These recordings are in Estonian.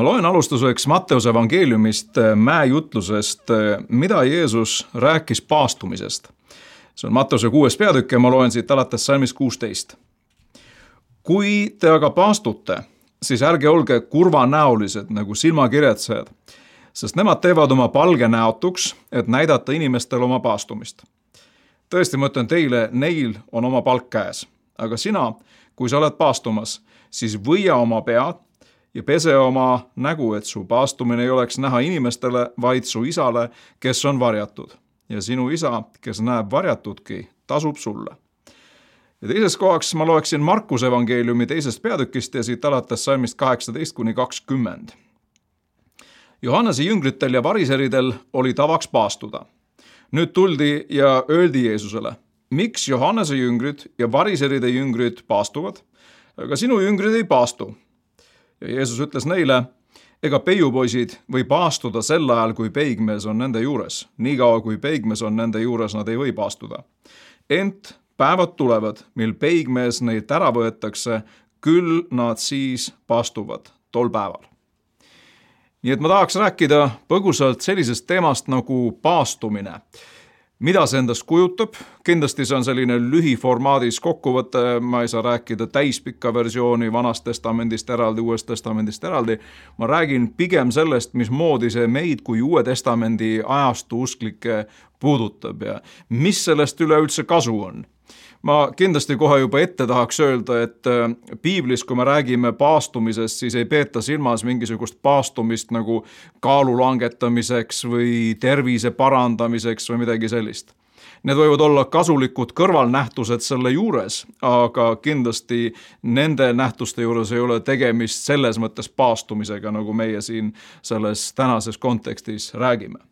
ma loen alustuseks Matteuse evangeeliumist äh, mäejutlusest, äh, mida Jeesus rääkis paastumisest. see on Matteuse kuues peatükk ja ma loen siit alates salmist kuusteist. kui te aga paastute, siis ärge olge kurvanäolised nagu silmakirjatsejad, sest nemad teevad oma palge näotuks, et näidata inimestele oma paastumist. tõesti, ma ütlen teile, neil on oma palk käes, aga sina, kui sa oled paastumas, siis võia oma pead ja pese oma nägu, et su paastumine ei oleks näha inimestele, vaid su isale, kes on varjatud. ja sinu isa, kes näeb varjatudki, tasub sulle. ja teises kohaks ma loeksin Markuse evangeeliumi teisest peatükist ja siit alates salmist kaheksateist kuni kakskümmend. Johannese jüngritel ja variseridel oli tavaks paastuda. nüüd tuldi ja öeldi Jeesusele, miks Johannese jüngrid ja variseride jüngrid paastuvad, aga sinu jüngrid ei paastu ja Jeesus ütles neile, ega peiupoisid või paastuda sel ajal, kui peigmees on nende juures. niikaua, kui peigmees on nende juures, nad ei või paastuda. ent päevad tulevad, mil peigmees neilt ära võetakse, küll nad siis paastuvad tol päeval. nii et ma tahaks rääkida põgusalt sellisest teemast nagu paastumine mida see endast kujutab, kindlasti see on selline lühiformaadis kokkuvõte, ma ei saa rääkida täispikka versiooni Vanast Testamendist eraldi, Uuest Testamendist eraldi, ma räägin pigem sellest, mismoodi see meid kui Uue Testamendi ajastu usklikke puudutab ja mis sellest üleüldse kasu on ma kindlasti kohe juba ette tahaks öelda, et äh, piiblis, kui me räägime paastumisest, siis ei peeta silmas mingisugust paastumist nagu kaalu langetamiseks või tervise parandamiseks või midagi sellist. Need võivad olla kasulikud kõrvalnähtused selle juures, aga kindlasti nende nähtuste juures ei ole tegemist selles mõttes paastumisega, nagu meie siin selles tänases kontekstis räägime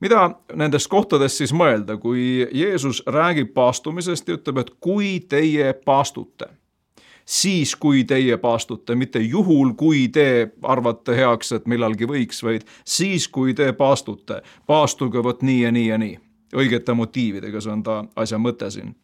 mida nendest kohtadest siis mõelda, kui Jeesus räägib paastumisest ja ütleb, et kui teie paastute, siis kui teie paastute, mitte juhul, kui te arvate heaks, et millalgi võiks, vaid siis, kui te paastute, paastuge vot nii ja nii ja nii. õigete motiividega, see on ta asja mõte siin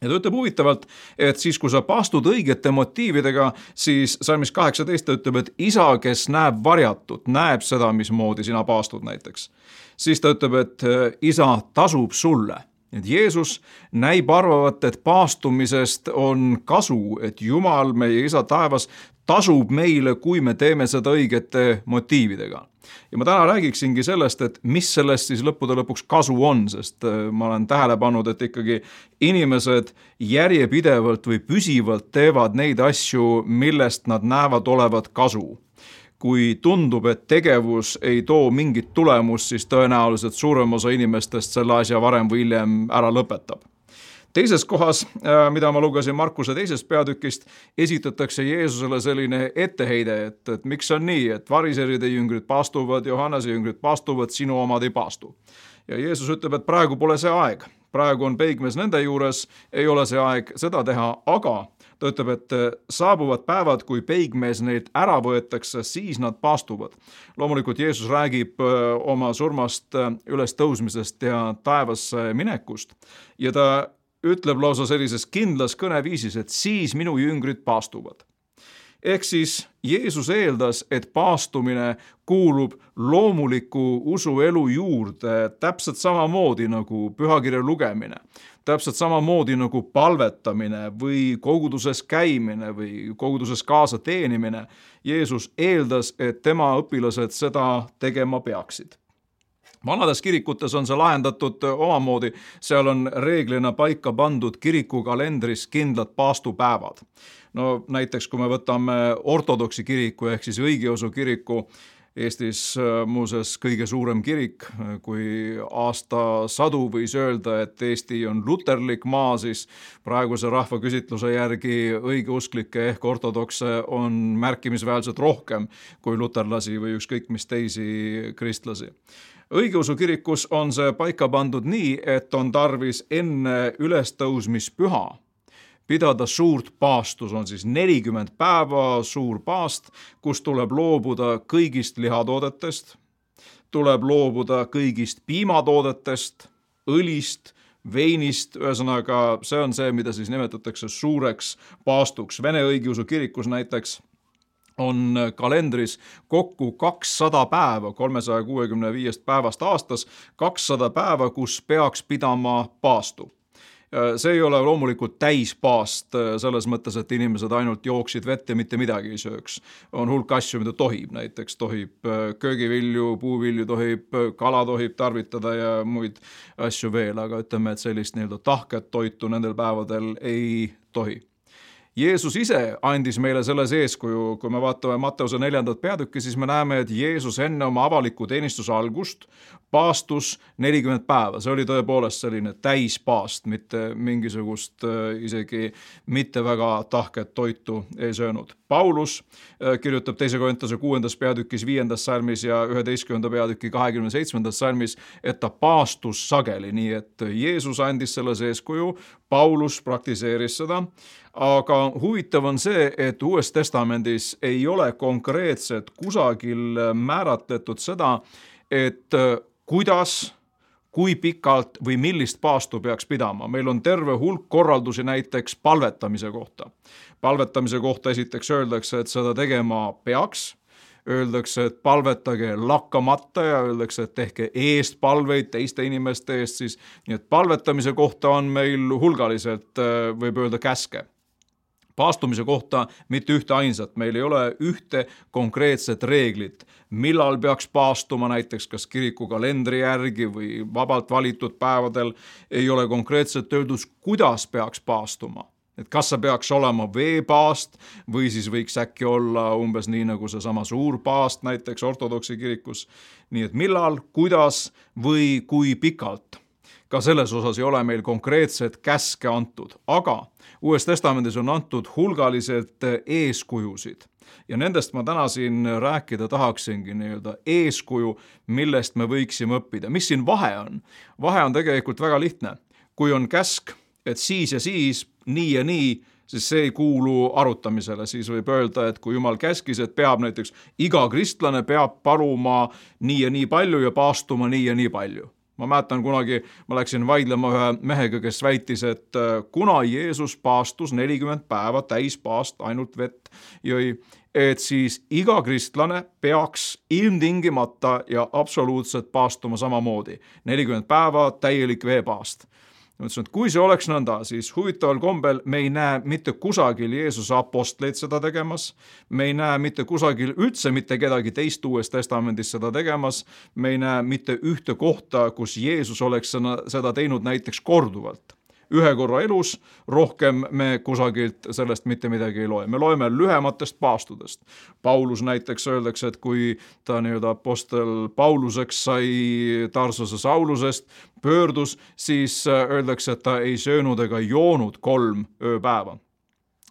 ja ta ütleb huvitavalt, et siis, kui sa paastud õigete motiividega, siis salmis kaheksateist ta ütleb, et isa, kes näeb varjatut, näeb seda, mismoodi sina paastud näiteks. Siis ta ütleb, et äh, isa tasub sulle et Jeesus näib arvavat, et paastumisest on kasu, et Jumal, meie isa taevas, tasub meile, kui me teeme seda õigete motiividega. ja ma täna räägiksingi sellest, et mis sellest siis lõppude lõpuks kasu on, sest äh, ma olen tähele pannud, et ikkagi inimesed järjepidevalt või püsivalt teevad neid asju, millest nad näevad olevat kasu kui tundub, et tegevus ei too mingit tulemust, siis tõenäoliselt suurem osa inimestest selle asja varem või hiljem ära lõpetab teises kohas, äh, mida ma lugesin Markuse teisest peatükist, esitatakse Jeesusele selline etteheide, et, et miks on nii, et variseride jüngrid paastuvad, Johannese jüngrid paastuvad, sinu omad ei paastu. ja Jeesus ütleb, et praegu pole see aeg, praegu on peigmees nende juures, ei ole see aeg seda teha, aga ta ütleb, et äh, saabuvad päevad, kui peigmees neilt ära võetakse, siis nad paastuvad. loomulikult Jeesus räägib äh, oma surmast äh, ülestõusmisest ja taevasse minekust ja ta ütleb lausa sellises kindlas kõneviisis, et siis minu jüngrid paastuvad ehk siis Jeesus eeldas, et paastumine kuulub loomuliku usuelu juurde täpselt samamoodi nagu pühakirja lugemine, täpselt samamoodi nagu palvetamine või koguduses käimine või koguduses kaasa teenimine. Jeesus eeldas, et tema õpilased seda tegema peaksid vanades kirikutes on see lahendatud omamoodi, seal on reeglina paika pandud kirikukalendris kindlad paastupäevad. No näiteks kui me võtame ortodoksi kiriku ehk siis õigeusu kiriku, Eestis äh, muuseas kõige suurem kirik, kui aastasadu võis öelda, et Eesti on luterlik maa, siis praeguse rahvaküsitluse järgi õigeusklikke ehk ortodokse on märkimisväärselt rohkem kui luterlasi või ükskõik mis teisi kristlasi. Õigeusu kirikus on see paika pandud nii, et on tarvis enne ülestõusmispüha pidada suurt paastus, on siis nelikümmend päeva suur paast, kus tuleb loobuda kõigist lihatoodetest, tuleb loobuda kõigist piimatoodetest, õlist, veinist, ühesõnaga see on see, mida siis nimetatakse suureks paastuks. Vene õigeusu kirikus näiteks on kalendris kokku kakssada päeva, kolmesaja kuuekümne viiest päevast aastas, kakssada päeva, kus peaks pidama paastu see ei ole loomulikult täispaast selles mõttes, et inimesed ainult jooksid vett ja mitte midagi ei sööks. on hulk asju, mida tohib, näiteks tohib köögivilju, puuvilju tohib, kala tohib tarvitada ja muid asju veel, aga ütleme, et sellist nii-öelda tahket toitu nendel päevadel ei tohi Jeesus ise andis meile selles eeskuju, kui me vaatame Matteuse neljandat peatükki, siis me näeme, et Jeesus enne oma avaliku teenistuse algust paastus nelikümmend päeva, see oli tõepoolest selline täispaast, mitte mingisugust äh, isegi mitte väga tahket toitu ei söönud. Paulus äh, kirjutab teise Korintuse kuuendas peatükis viiendas salmis ja üheteistkümnenda peatüki kahekümne seitsmendas salmis, et ta paastus sageli, nii et Jeesus andis selles eeskuju, Paulus praktiseeris seda aga huvitav on see, et Uues Testamendis ei ole konkreetselt kusagil määratletud seda, et äh, kuidas kui pikalt või millist paastu peaks pidama. meil on terve hulk korraldusi näiteks palvetamise kohta. palvetamise kohta esiteks öeldakse, et seda tegema peaks, öeldakse, et palvetage lakkamata ja öeldakse, et tehke eestpalveid teiste inimeste eest siis, nii et palvetamise kohta on meil hulgaliselt, äh, võib öelda, käske paastumise kohta mitte ühte ainsat, meil ei ole ühte konkreetset reeglit, millal peaks paastuma, näiteks kas kiriku kalendri järgi või vabalt valitud päevadel, ei ole konkreetselt öeldud, kuidas peaks paastuma. Et kas see peaks olema veepaast või siis võiks äkki olla umbes nii nagu seesama suur paast näiteks ortodoksi kirikus. nii et millal, kuidas või kui pikalt ka selles osas ei ole meil konkreetset käske antud, aga Uues Testamendis on antud hulgaliselt eeskujusid ja nendest ma täna siin rääkida tahaksingi, nii-öelda eeskuju, millest me võiksime õppida. mis siin vahe on? vahe on tegelikult väga lihtne. kui on käsk, et siis ja siis, nii ja nii, siis see ei kuulu arutamisele, siis võib öelda, et kui jumal käskis, et peab näiteks iga kristlane peab paluma nii ja nii palju ja paastuma nii ja nii palju ma mäletan kunagi, ma läksin vaidlema ühe mehega, kes väitis, et äh, kuna Jeesus paastus nelikümmend päeva täispaast, ainult vett jõi, et siis iga kristlane peaks ilmtingimata ja absoluutselt paastuma samamoodi. nelikümmend päeva täielik veepaast ma ütlesin, et kui see oleks nõnda, siis huvitaval kombel me ei näe mitte kusagil Jeesuse apostleid seda tegemas, me ei näe mitte kusagil üldse mitte kedagi teist Uues Testamendis seda tegemas, me ei näe mitte ühte kohta, kus Jeesus oleks seda teinud näiteks korduvalt ühe korra elus, rohkem me kusagilt sellest mitte midagi ei loe, me loeme lühematest paastudest. Paulus näiteks öeldakse, et kui ta nii-öelda apostel Pauluseks sai Tarsuse Saulusest, pöördus, siis öeldakse, et ta ei söönud ega joonud kolm ööpäeva.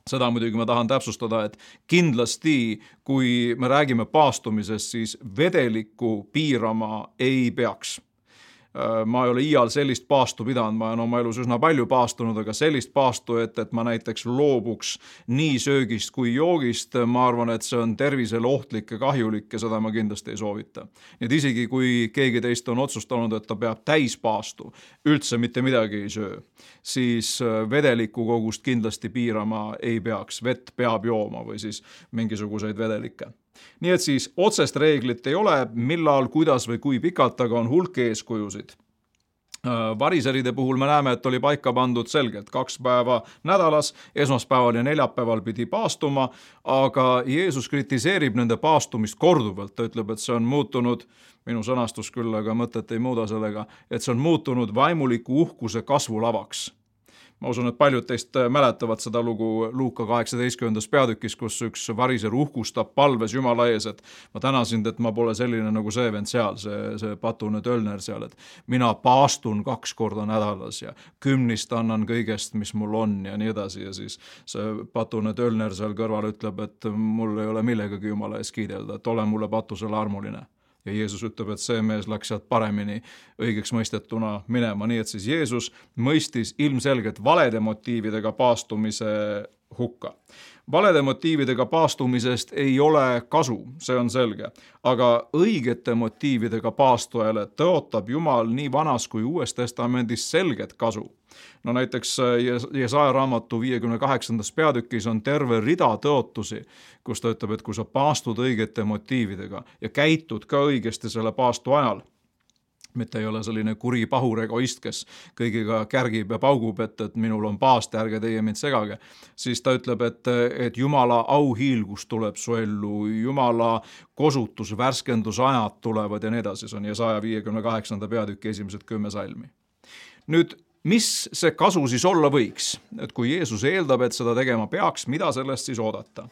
Seda muidugi ma tahan täpsustada, et kindlasti, kui me räägime paastumisest, siis vedelikku piirama ei peaks. Äh, ma ei ole iial sellist paastu pidanud, ma olen oma elus üsna palju paastunud, aga sellist paastu, et, et ma näiteks loobuks nii söögist kui joogist, ma arvan, et see on tervisele ohtlik ja kahjulik ja seda ma kindlasti ei soovita. nii et isegi, kui keegi teist on otsustanud, et ta peab täispaastu, üldse mitte midagi ei söö, siis äh, vedeliku kogust kindlasti piirama ei peaks, vett peab jooma või siis mingisuguseid vedelikke nii et siis otsest reeglit ei ole, millal, kuidas või kui pikalt, aga on hulk eeskujusid. Äh, variseride puhul me näeme, et oli paika pandud selgelt kaks päeva nädalas, esmaspäeval ja neljapäeval pidi paastuma, aga Jeesus kritiseerib nende paastumist korduvalt, ta ütleb, et see on muutunud, minu sõnastus küll, aga mõtet ei muuda sellega, et see on muutunud vaimuliku uhkuse kasvulavaks ma usun, et paljud teist äh, mäletavad seda lugu Luuka kaheksateistkümnendas peatükis, kus üks variser uhkustab palves Jumala ees, et ma tänan sind, et ma pole selline nagu see vend seal, see, see patune tölner seal, et mina paastun kaks korda nädalas ja kümnist annan kõigest, mis mul on ja nii edasi. Ja siis see patune tölner seal kõrval ütleb, et mul ei ole millegagi Jumala ees kiidelda, et ole mulle patusele armuline ja Jeesus ütleb, et see mees läks sealt paremini õigeks mõistetuna minema, nii et siis Jeesus mõistis ilmselgelt valede motiividega paastumise hukka valede motiividega paastumisest ei ole kasu, see on selge. aga õigete motiividega paastujale tõotab Jumal nii Vanas kui Uues Testamendis selget kasu. no näiteks äh, Jesaja raamatu viiekümne kaheksandas peatükis on terve rida tõotusi, kus ta ütleb, et kui sa paastud õigete motiividega ja käitud ka õigesti selle paastu ajal mitte ei ole selline kuri pahur egoist, kes kõigiga kärgib ja paugub, et, et minul on paast, ärge teie mind segage, siis ta ütleb, et, et Jumala auhiilgus tuleb su ellu, Jumala kosutus, värskendusajad tulevad ja nii edasi, see on saja viiekümne kaheksanda peatüki esimesed kümme salmi. nüüd, mis see kasu siis olla võiks, et kui Jeesus eeldab, et seda tegema peaks, mida sellest siis oodata?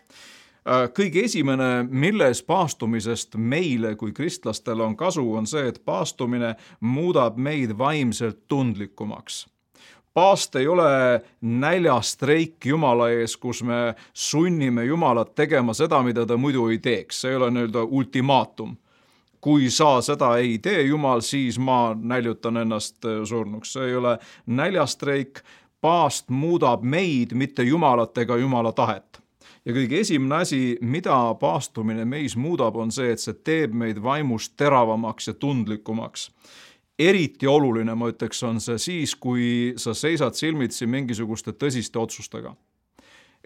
Äh, kõige esimene, milles paastumisest meile kui kristlastele on kasu, on see, et paastumine muudab meid vaimselt tundlikumaks paast ei ole näljastreik Jumala ees, kus me sunnime Jumalat tegema seda, mida ta muidu ei teeks, see ei ole nii-öelda ultimaatum. kui sa seda ei tee, Jumal, siis ma näljutan ennast äh, surnuks, see ei ole näljastreik. paast muudab meid, mitte Jumalat ega Jumala tahet ja kõige esimene asi, mida paastumine meis muudab, on see, et see teeb meid vaimust teravamaks ja tundlikumaks. eriti oluline, ma ütleks, on see siis, kui sa seisad silmitsi mingisuguste tõsiste otsustega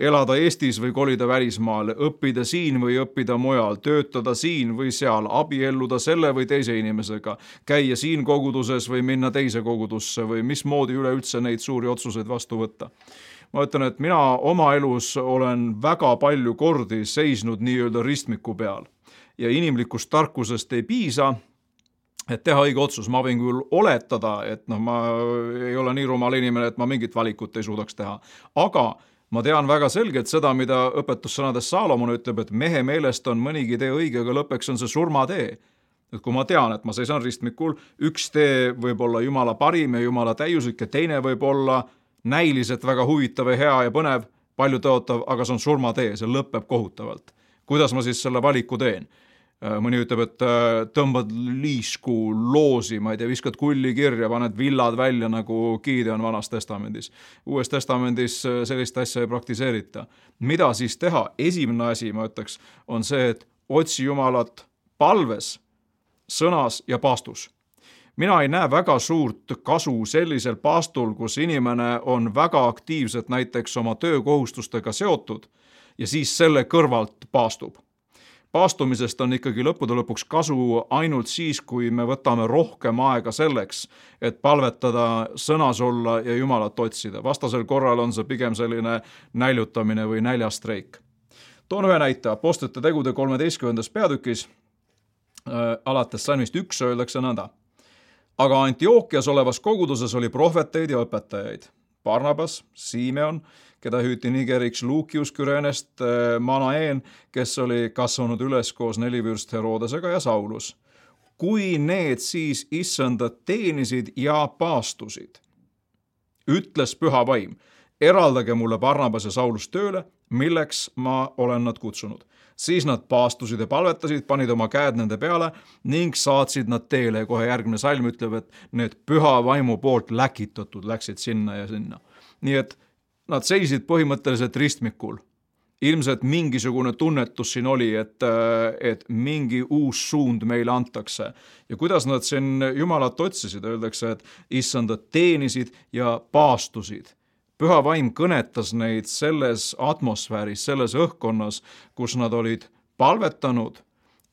elada Eestis või kolida välismaale, õppida siin või õppida mujal, töötada siin või seal, abielluda selle või teise inimesega, käia siin koguduses või minna teise kogudusse või mismoodi üleüldse neid suuri otsuseid vastu võtta ma ütlen, et mina oma elus olen väga palju kordi seisnud nii-öelda ristmiku peal. Ja inimlikust tarkusest ei piisa et teha õige otsus, ma võin küll oletada, et noh, ma ei ole nii rumal inimene, et ma mingit valikut ei suudaks teha, aga ma tean väga selgelt seda, mida õpetussõnades Saalomon ütleb, et mehe meelest on mõnigi tee õige, aga lõppeks on see surmatee. et kui ma tean, et ma seisan ristmikul, üks tee võib olla jumala parim ja jumala täiuslik ja teine võib olla näiliselt väga huvitav ja hea ja põnev, paljutõotav, aga see on surmatee, see lõpeb kohutavalt. kuidas ma siis selle valiku teen? Äh, mõni ütleb, et äh, tõmbad liisku loosi, ma ei tea, viskad kulli kirja, paned villad välja nagu Gideon Vanas Testamendis. uues Testamendis äh, sellist asja ei praktiseerita. mida siis teha? esimene asi, ma ütleks, on see, et otsi Jumalat palves, sõnas ja paastus mina ei näe väga suurt kasu sellisel paastul, kus inimene on väga aktiivselt näiteks oma töökohustustega seotud ja siis selle kõrvalt paastub. paastumisest on ikkagi lõppude lõpuks kasu ainult siis, kui me võtame rohkem aega selleks, et palvetada, sõnas olla ja Jumalat otsida, vastasel korral on see pigem selline näljutamine või näljastreik. toon ühe näite, Apostlite tegude kolmeteistkümnendas peatükis äh, alates salmist üks öeldakse nõnda aga Antiookias olevas koguduses oli prohveteid ja õpetajaid. Barnabas, Simeon, keda hüüti nigeriks Lukius Kürenest, äh, Manaen, kes oli kasvanud üles koos nelivürst Herodesega ja Saulus. kui need siis issandat teenisid ja paastusid, ütles püha vaim, eraldage mulle Barnabas ja Saulus tööle, milleks ma olen nad kutsunud siis nad paastusid ja palvetasid, panid oma käed nende peale ning saatsid nad teele ja kohe järgmine salm ütleb, et need püha vaimu poolt läkitatud läksid sinna ja sinna. nii et nad seisid põhimõtteliselt ristmikul. ilmselt mingisugune tunnetus siin oli, et, et mingi uus suund meile antakse ja kuidas nad siin Jumalat otsisid, öeldakse, et issandat teenisid ja paastusid püha vaim kõnetas neid selles atmosfääris, selles õhkkonnas, kus nad olid palvetanud,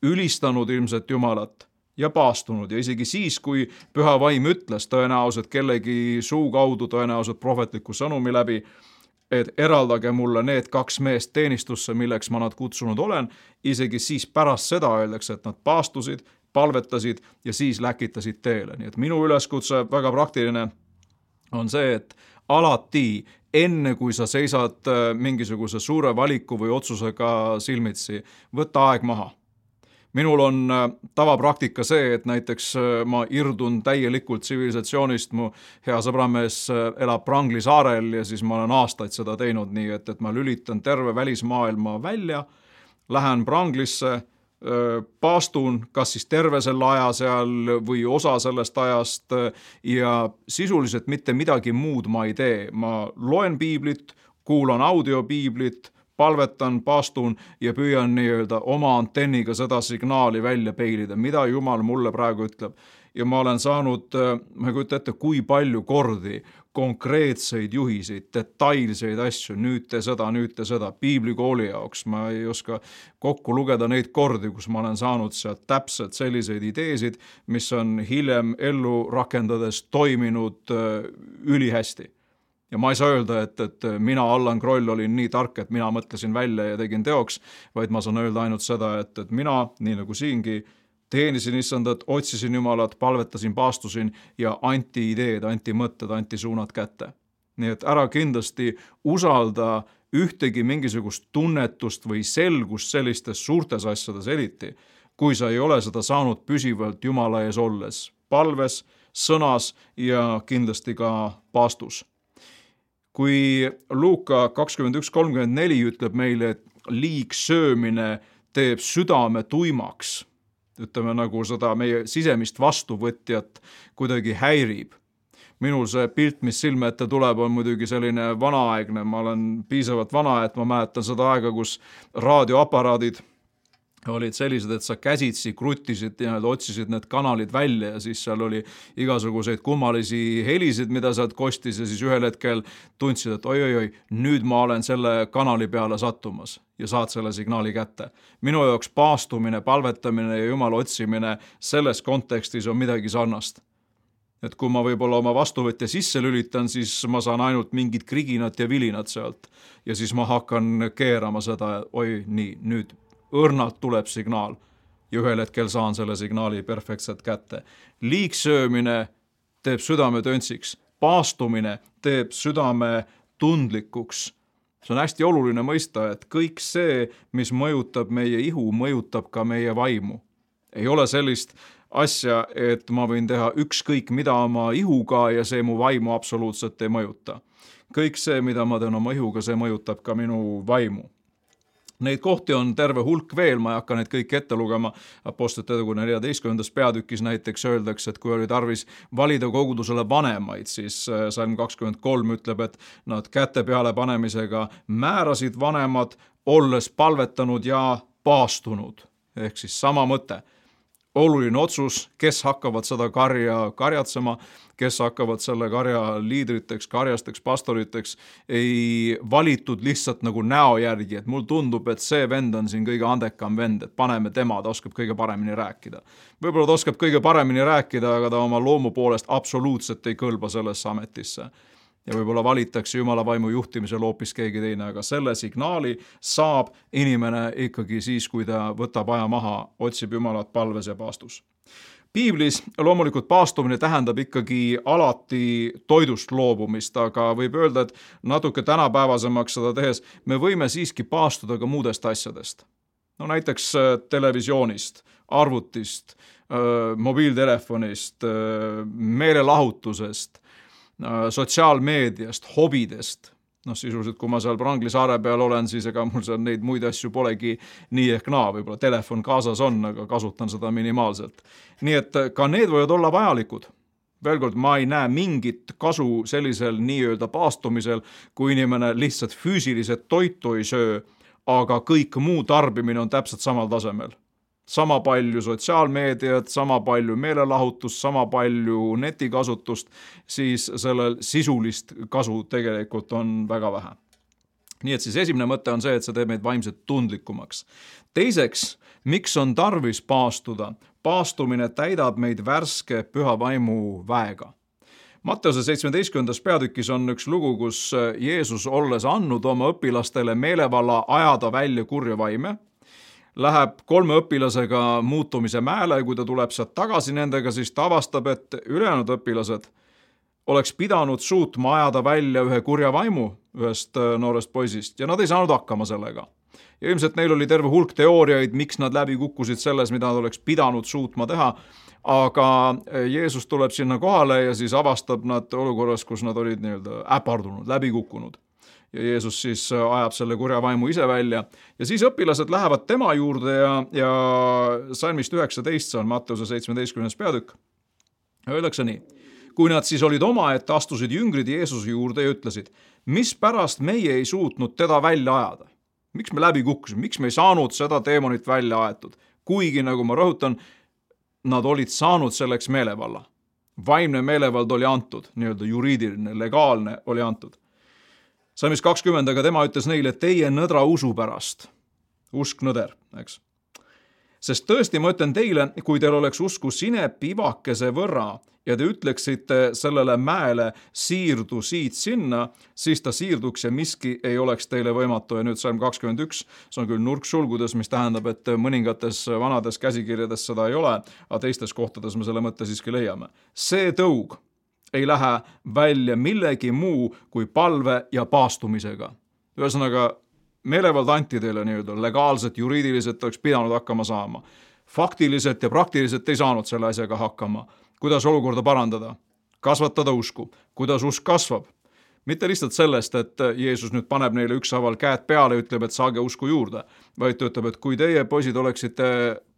ülistanud ilmselt Jumalat ja paastunud. Ja isegi siis, kui püha vaim ütles tõenäoliselt kellegi suu kaudu, tõenäoliselt prohvetliku sõnumi läbi, et eraldage mulle need kaks meest teenistusse, milleks ma nad kutsunud olen, isegi siis pärast seda öeldakse, et nad paastusid, palvetasid ja siis läkitasid teele, nii et minu üleskutse väga praktiline on see, et alati enne, kui sa seisad äh, mingisuguse suure valiku või otsusega silmitsi, võta aeg maha. minul on äh, tavapraktika see, et näiteks äh, ma irdun täielikult tsivilisatsioonist, mu hea sõbramees elab Prangli saarel ja siis ma olen aastaid seda teinud, nii et, et ma lülitan terve välismaailma välja, lähen Pranglisse paastun kas siis terve selle aja seal või osa sellest ajast ja sisuliselt mitte midagi muud ma ei tee, ma loen piiblit, kuulan audiopiiblit, palvetan, paastun ja püüan nii-öelda oma antenniga seda signaali välja peilida, mida Jumal mulle praegu ütleb. Ja ma olen saanud, äh, ma ei kujuta ette, kui palju kordi konkreetseid juhiseid, detailseid asju, nüüd tee seda, nüüd tee seda, piiblikooli jaoks, ma ei oska kokku lugeda neid kordi, kus ma olen saanud sealt täpselt selliseid ideesid, mis on hiljem ellu rakendades toiminud äh, ülihästi. Ja ma ei saa öelda, et, et mina, Allan Kroll, olin nii tark, et mina mõtlesin välja ja tegin teoks, vaid ma saan öelda ainult seda, et, et mina, nii nagu siingi, teenisin issandat, otsisin Jumalat, palvetasin, paastusin ja anti ideed, anti mõtted, anti suunad kätte. nii et ära kindlasti usalda ühtegi mingisugust tunnetust või selgust sellistes suurtes asjades eriti, kui sa ei ole seda saanud püsivalt Jumala ees olles, palves, sõnas ja kindlasti ka paastus. kui Luuka kakskümmend üks, kolmkümmend neli ütleb meile, et liigsöömine teeb südame tuimaks ütleme nagu seda meie sisemist vastuvõtjat kuidagi häirib. minul see pilt, mis silme ette tuleb, on muidugi selline vanaaegne, ma olen piisavalt vana, et ma mäletan seda aega, kus raadioaparaadid olid sellised, et sa käsitsi kruttisid nii-öelda, otsisid need kanalid välja ja siis seal oli igasuguseid kummalisi helisid, mida sealt kostis ja siis ühel hetkel tundsid, et oi-oi-oi, nüüd ma olen selle kanali peale sattumas ja saad selle signaali kätte. minu jaoks paastumine, palvetamine ja Jumala otsimine selles kontekstis on midagi sarnast et kui ma võib-olla oma vastuvõtja sisse lülitan, siis ma saan ainult mingit kriginat ja vilinat sealt. ja siis ma hakkan keerama seda, oi nii, nüüd õrnalt tuleb signaal ja ühel hetkel saan selle signaali perfektselt kätte. liigsöömine teeb südame töntsiks, paastumine teeb südame tundlikuks. see on hästi oluline mõista, et kõik see, mis mõjutab meie ihu, mõjutab ka meie vaimu. ei ole sellist asja, et ma võin teha ükskõik mida oma ihuga ja see mu vaimu absoluutselt ei mõjuta. kõik see, mida ma teen oma ihuga, see mõjutab ka minu vaimu Neid kohti on terve hulk veel, ma ei hakka neid kõiki ette lugema. Apostlite tegu neljateistkümnendas peatükis näiteks öeldakse, et kui oli tarvis valida kogudusele vanemaid, siis äh, salm kakskümmend kolm ütleb, et nad käte peale panemisega määrasid vanemad, olles palvetanud ja paastunud. ehk siis sama mõte oluline otsus, kes hakkavad seda karja karjatsema, kes hakkavad selle karja liidriteks, karjasteks, pastoriteks, ei valitud lihtsalt nagu näo järgi, et mulle tundub, et see vend on siin kõige andekam vend, et paneme tema, ta oskab kõige paremini rääkida. võib-olla ta oskab kõige paremini rääkida, aga ta oma loomu poolest absoluutselt ei kõlba sellesse ametisse ja võib-olla valitakse Jumala vaimu juhtimisel hoopis keegi teine, aga selle signaali saab inimene ikkagi siis, kui ta võtab aja maha, otsib Jumalat palves ja paastus piiblis loomulikult paastumine tähendab ikkagi alati toidust loobumist, aga võib öelda, et natuke tänapäevasemaks seda tehes me võime siiski paastuda ka muudest asjadest. no näiteks äh, televisioonist, arvutist, äh, mobiiltelefonist, äh, meelelahutusest sotsiaalmeediast, hobidest, noh, sisuliselt kui ma seal Prangli saare peal olen, siis ega mul seal neid muid asju polegi nii ehk naa, võib-olla telefon kaasas on, aga kasutan seda minimaalselt. nii et äh, ka need võivad olla vajalikud. Veel kord, ma ei näe mingit kasu sellisel nii-öelda paastumisel, kui inimene lihtsalt füüsiliselt toitu ei söö, aga kõik muu tarbimine on täpselt samal tasemel sama palju sotsiaalmeediat, sama palju meelelahutust, sama palju netikasutust, siis sellel sisulist kasu tegelikult on väga vähe. nii et siis esimene mõte on see, et see teeb meid vaimselt tundlikumaks. teiseks, miks on tarvis paastuda? paastumine täidab meid värske püha vaimu väega Matteuse seitsmeteistkümnendas peatükis on üks lugu, kus Jeesus, olles andnud oma õpilastele meelevalla ajada välja kurja vaime, läheb kolme õpilasega muutumise mäele ja kui ta tuleb sealt tagasi nendega, siis ta avastab, et ülejäänud õpilased oleks pidanud suutma ajada välja ühe kurja vaimu ühest äh, noorest poisist ja nad ei saanud hakkama sellega. ja ilmselt neil oli terve hulk teooriaid, miks nad läbi kukkusid selles, mida nad oleks pidanud suutma teha, aga äh, Jeesus tuleb sinna kohale ja siis avastab nad olukorras, kus nad olid nii-öelda äpardunud, läbi kukkunud ja Jeesus siis äh, ajab selle kurja vaimu ise välja ja siis õpilased lähevad tema juurde ja, ja salmist üheksateist, see on Matteuse seitsmeteistkümnes peatükk, öeldakse nii. kui nad siis olid omaette, astusid jüngrid Jeesuse juurde ja ütlesid, mispärast meie ei suutnud teda välja ajada? miks me läbi kukkusime, miks me ei saanud seda teemonit välja aetud? kuigi, nagu ma rõhutan, nad olid saanud selleks meelevalla. vaimne meelevald oli antud, nii-öelda juriidiline, legaalne oli antud. Salmis kakskümmend, aga tema ütles neile, teie nõdra usu pärast, usk nõder, eks. Sest tõesti, ma ütlen teile, kui teil oleks usku sinepivakese võrra ja te ütleksite sellele mäele siirdu siit-sinna, siis ta siirduks ja miski ei oleks teile võimatu. Ja nüüd salm kakskümmend üks, see on küll nurksulgudes, mis tähendab, et mõningates vanades käsikirjades seda ei ole, aga teistes kohtades me selle mõtte siiski leiame. see tõug ei lähe välja millegi muu kui palve ja paastumisega. ühesõnaga meelevald anti teile nii-öelda legaalselt, juriidiliselt oleks pidanud hakkama saama. faktiliselt ja praktiliselt ei saanud selle asjaga hakkama. kuidas olukorda parandada? kasvatada usku. kuidas usk kasvab? mitte lihtsalt sellest, et Jeesus nüüd paneb neile ükshaaval käed peale ja ütleb, et saage usku juurde, vaid ta ütleb, et kui teie poisid oleksite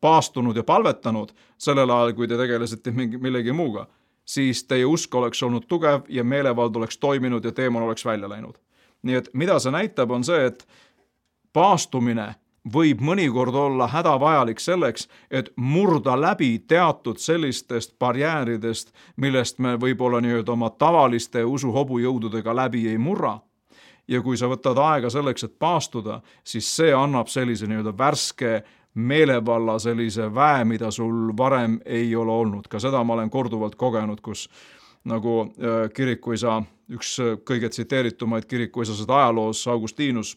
paastunud ja palvetanud sellel ajal, kui te tegelesite mingi, millegi muuga, siis teie usk oleks olnud tugev ja meelevald oleks toiminud ja teemon oleks välja läinud. nii et mida see näitab, on see, et paastumine võib mõnikord olla hädavajalik selleks, et murda läbi teatud sellistest barjääridest, millest me võib-olla nii-öelda oma tavaliste usuhobujõududega läbi ei murra. ja kui sa võtad aega selleks, et paastuda, siis see annab sellise nii-öelda värske meelevalla sellise väe, mida sul varem ei ole olnud, ka seda ma olen korduvalt kogenud, kus nagu äh, kirikuisa, üks kõige tsiteeritumaid kirikuisasid ajaloos, Augustinus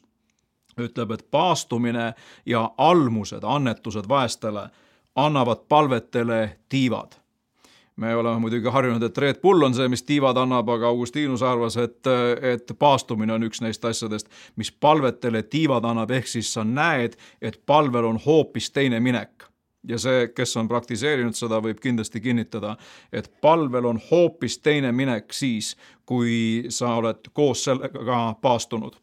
ütleb, et paastumine ja almused, annetused vaestele annavad palvetele tiivad. Me oleme muidugi harjunud, et Red Bull on see, mis tiivad annab, aga Augustinus arvas, et, et paastumine on üks neist asjadest, mis palvetele tiivad annab, ehk siis sa näed, et palvel on hoopis teine minek. Ja see, kes on praktiseerinud seda, võib kindlasti kinnitada, et palvel on hoopis teine minek siis, kui sa oled koos sellega paastunud.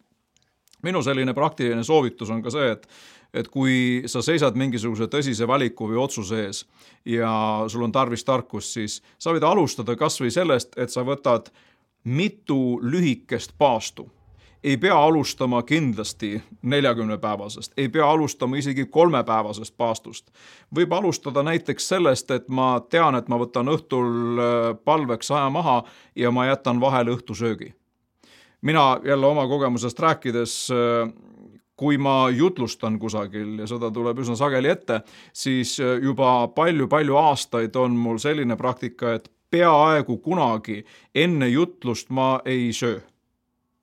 Minu selline praktiline soovitus on ka see, et et kui sa seisad mingisuguse tõsise valiku või otsuse ees ja sul on tarvis tarkust, siis sa võid alustada kas või sellest, et sa võtad mitu lühikest paastu ei pea alustama kindlasti neljakümnepäevasest, ei pea alustama isegi kolmepäevasest paastust. võib alustada näiteks sellest, et ma tean, et ma võtan õhtul äh, palveks aja maha ja ma jätan vahele õhtusöögi mina jälle oma kogemusest rääkides kui ma jutlustan kusagil ja seda tuleb üsna sageli ette, siis juba palju-palju aastaid on mul selline praktika, et peaaegu kunagi enne jutlust ma ei söö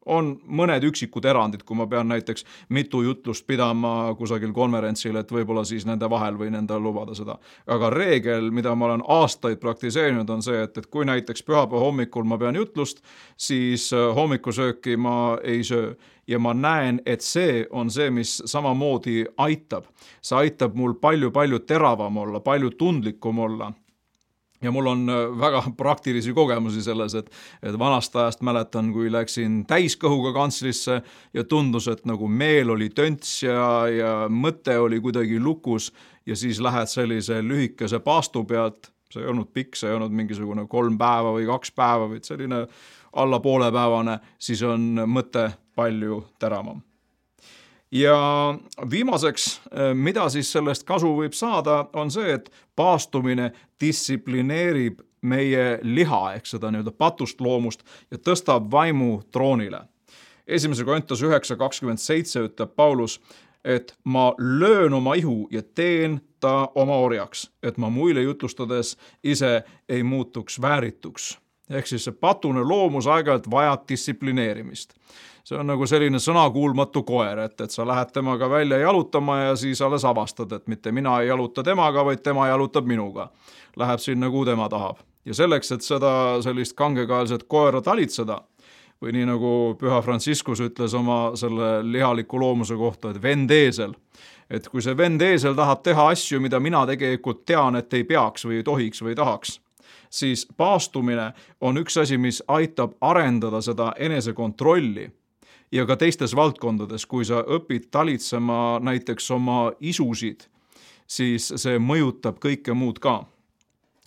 on mõned üksikud erandid, kui ma pean näiteks mitu jutlust pidama kusagil konverentsil, et võib-olla siis nende vahel võin endale lubada seda. aga reegel, mida ma olen aastaid praktiseerinud, on see, et, et kui näiteks pühapäeva hommikul ma pean jutlust, siis äh, hommikusööki ma ei söö ja ma näen, et see on see, mis samamoodi aitab. see aitab mul palju-palju teravam olla, palju tundlikum olla ja mul on äh, väga praktilisi kogemusi selles, et, et vanast ajast mäletan, kui läksin täiskõhuga kantslisse ja tundus, et nagu meel oli tönts ja, ja mõte oli kuidagi lukus ja siis lähed sellise lühikese paastu pealt, see ei olnud pikk, see ei olnud mingisugune kolm päeva või kaks päeva, vaid selline alla poolepäevane, siis on mõte palju teravam ja viimaseks, eh, mida siis sellest kasu võib saada, on see, et paastumine distsiplineerib meie liha ehk seda nii-öelda patust loomust ja tõstab vaimu troonile. esimese Korintus üheksa kakskümmend seitse ütleb Paulus, et ma löön oma ihu ja teen ta oma orjaks, et ma muile jutlustades ise ei muutuks väärituks. Ehk siis see patune loomus aeg-ajalt vajab distsiplineerimist see on nagu selline sõnakuulmatu koer, et, et sa lähed temaga välja jalutama ja siis alles avastad, et mitte mina ei jaluta temaga, vaid tema jalutab minuga. Läheb sinna, kuhu tema tahab. ja selleks, et seda sellist kangekaelset koera talitseda, või nii nagu püha Franciscus ütles oma selle lihaliku loomuse kohta, et vend eesel. et kui see vend eesel tahab teha asju, mida mina tegelikult tean, et ei peaks või ei tohiks või ei tahaks, siis paastumine on üks asi, mis aitab arendada seda enesekontrolli ja ka teistes valdkondades, kui sa õpid talitsema näiteks oma isusid, siis see mõjutab kõike muud ka.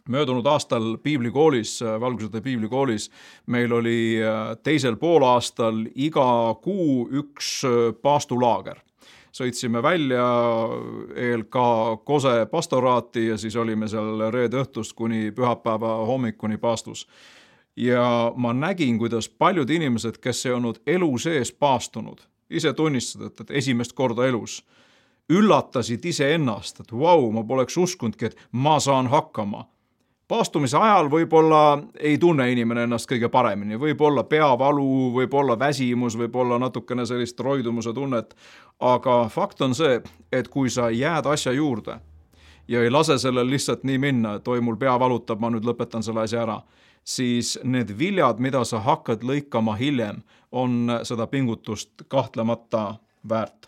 möödunud aastal piiblikoolis, Valgusõde piiblikoolis, meil oli teisel poolaastal iga kuu üks paastulaager sõitsime välja ELK Kose pastoraati ja siis olime seal reede õhtust kuni pühapäeva hommikuni paastus. ja ma nägin, kuidas paljud inimesed, kes ei olnud elu sees paastunud, ise tunnistasid, et esimest korda elus üllatasid iseennast, et vau, ma poleks uskunudki, et ma saan hakkama paastumise ajal võib-olla ei tunne inimene ennast kõige paremini, võib olla peavalu, võib olla väsimus, võib olla natukene sellist roidumuse tunnet, aga fakt on see, et kui sa jääd asja juurde ja ei lase sellel lihtsalt nii minna, et oi, mul pea valutab, ma nüüd lõpetan selle asja ära, siis need viljad, mida sa hakkad lõikama hiljem, on seda pingutust kahtlemata väärt.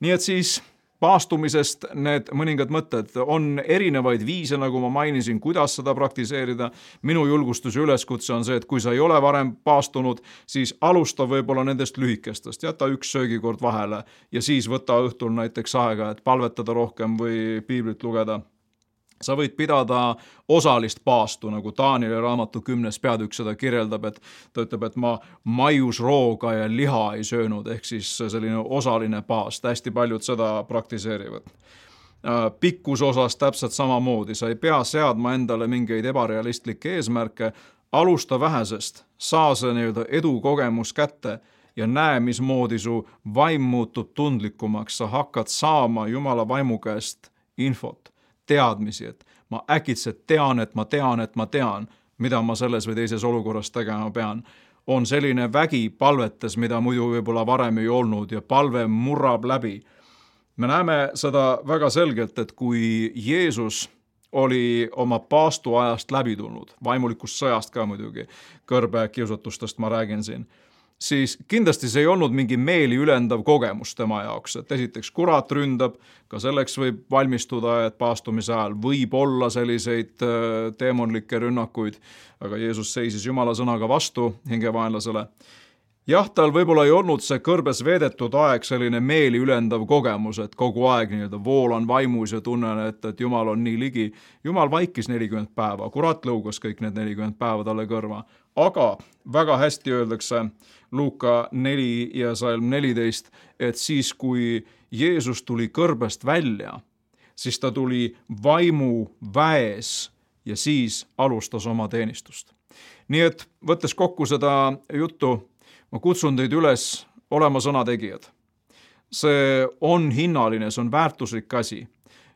nii et siis paastumisest need mõningad mõtted, on erinevaid viise, nagu ma mainisin, kuidas seda praktiseerida. minu julgustus ja üleskutse on see, et kui sa ei ole varem paastunud, siis alusta võib-olla nendest lühikestest, jäta üks söögikord vahele ja siis võta õhtul näiteks aega, et palvetada rohkem või piiblit lugeda sa võid pidada osalist paastu, nagu Taanieli raamatu kümnes peatükk seda kirjeldab, et ta ütleb, et ma maiusrooga ja liha ei söönud, ehk siis selline osaline paast, hästi paljud seda praktiseerivad. Äh, pikkuse osas täpselt samamoodi, sa ei pea seadma endale mingeid ebarealistlikke eesmärke, alusta vähesest, saa see nii-öelda edukogemus kätte ja näe, mismoodi su vaim muutub tundlikumaks, sa hakkad saama Jumala vaimu käest infot teadmisi, et ma äkitselt tean, et ma tean, et ma tean, mida ma selles või teises olukorras tegema pean, on selline vägi palvetes, mida muidu võib-olla varem ei olnud ja palve murrab läbi. me näeme seda väga selgelt, et kui Jeesus oli oma paastuajast läbi tulnud, vaimulikust sõjast ka muidugi, kõrbekiusatustest ma räägin siin siis kindlasti see ei olnud mingi meeli ülendav kogemus tema jaoks, et esiteks kurat ründab, ka selleks võib valmistuda, et paastumise ajal võib olla selliseid äh, teemonlikke rünnakuid, aga Jeesus seisis Jumala sõnaga vastu hingevaenlasele. jah, tal võib-olla ei olnud see kõrbes veedetud aeg selline meeli ülendav kogemus, et kogu aeg nii-öelda voolan vaimus ja tunnen, et, et Jumal on nii ligi. Jumal vaikis nelikümmend päeva, kurat lõugas kõik need nelikümmend päeva talle kõrva, aga väga hästi öeldakse Luuka neli ja salm neliteist, et siis, kui Jeesus tuli kõrbest välja, siis ta tuli vaimu väes ja siis alustas oma teenistust. nii et võttes kokku seda juttu, ma kutsun teid üles olema sõnategijad. see on hinnaline, see on väärtuslik asi.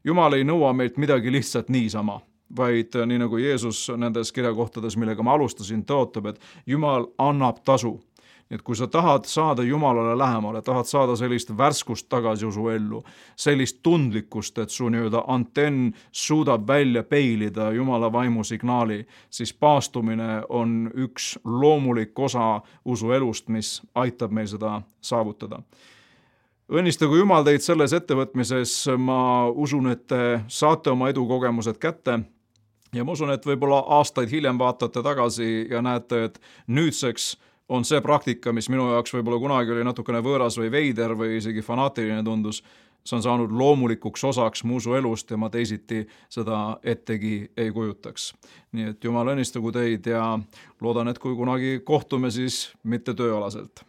jumal ei nõua meilt midagi lihtsalt niisama vaid nii nagu Jeesus nendes kirjakohtades, millega ma alustasin, tõotab, et Jumal annab tasu. Nii et kui sa tahad saada Jumalale lähemale, tahad saada sellist värskust tagasi usu ellu, sellist tundlikkust, et su nii-öelda antenn suudab välja peilida Jumala vaimu signaali, siis paastumine on üks loomulik osa usu elust, mis aitab meil seda saavutada. Õnnistagu Jumal teid selles ettevõtmises, ma usun, et te saate oma edukogemused kätte ja ma usun, et võib-olla aastaid hiljem vaatate tagasi ja näete, et nüüdseks on see praktika, mis minu jaoks võib-olla kunagi oli natukene võõras või veider või isegi fanaatiline tundus, see on saanud loomulikuks osaks mu usuelust ja ma teisiti seda ettegi ei kujutaks. nii et jumal õnnistagu teid ja loodan, et kui kunagi kohtume, siis mitte tööalaselt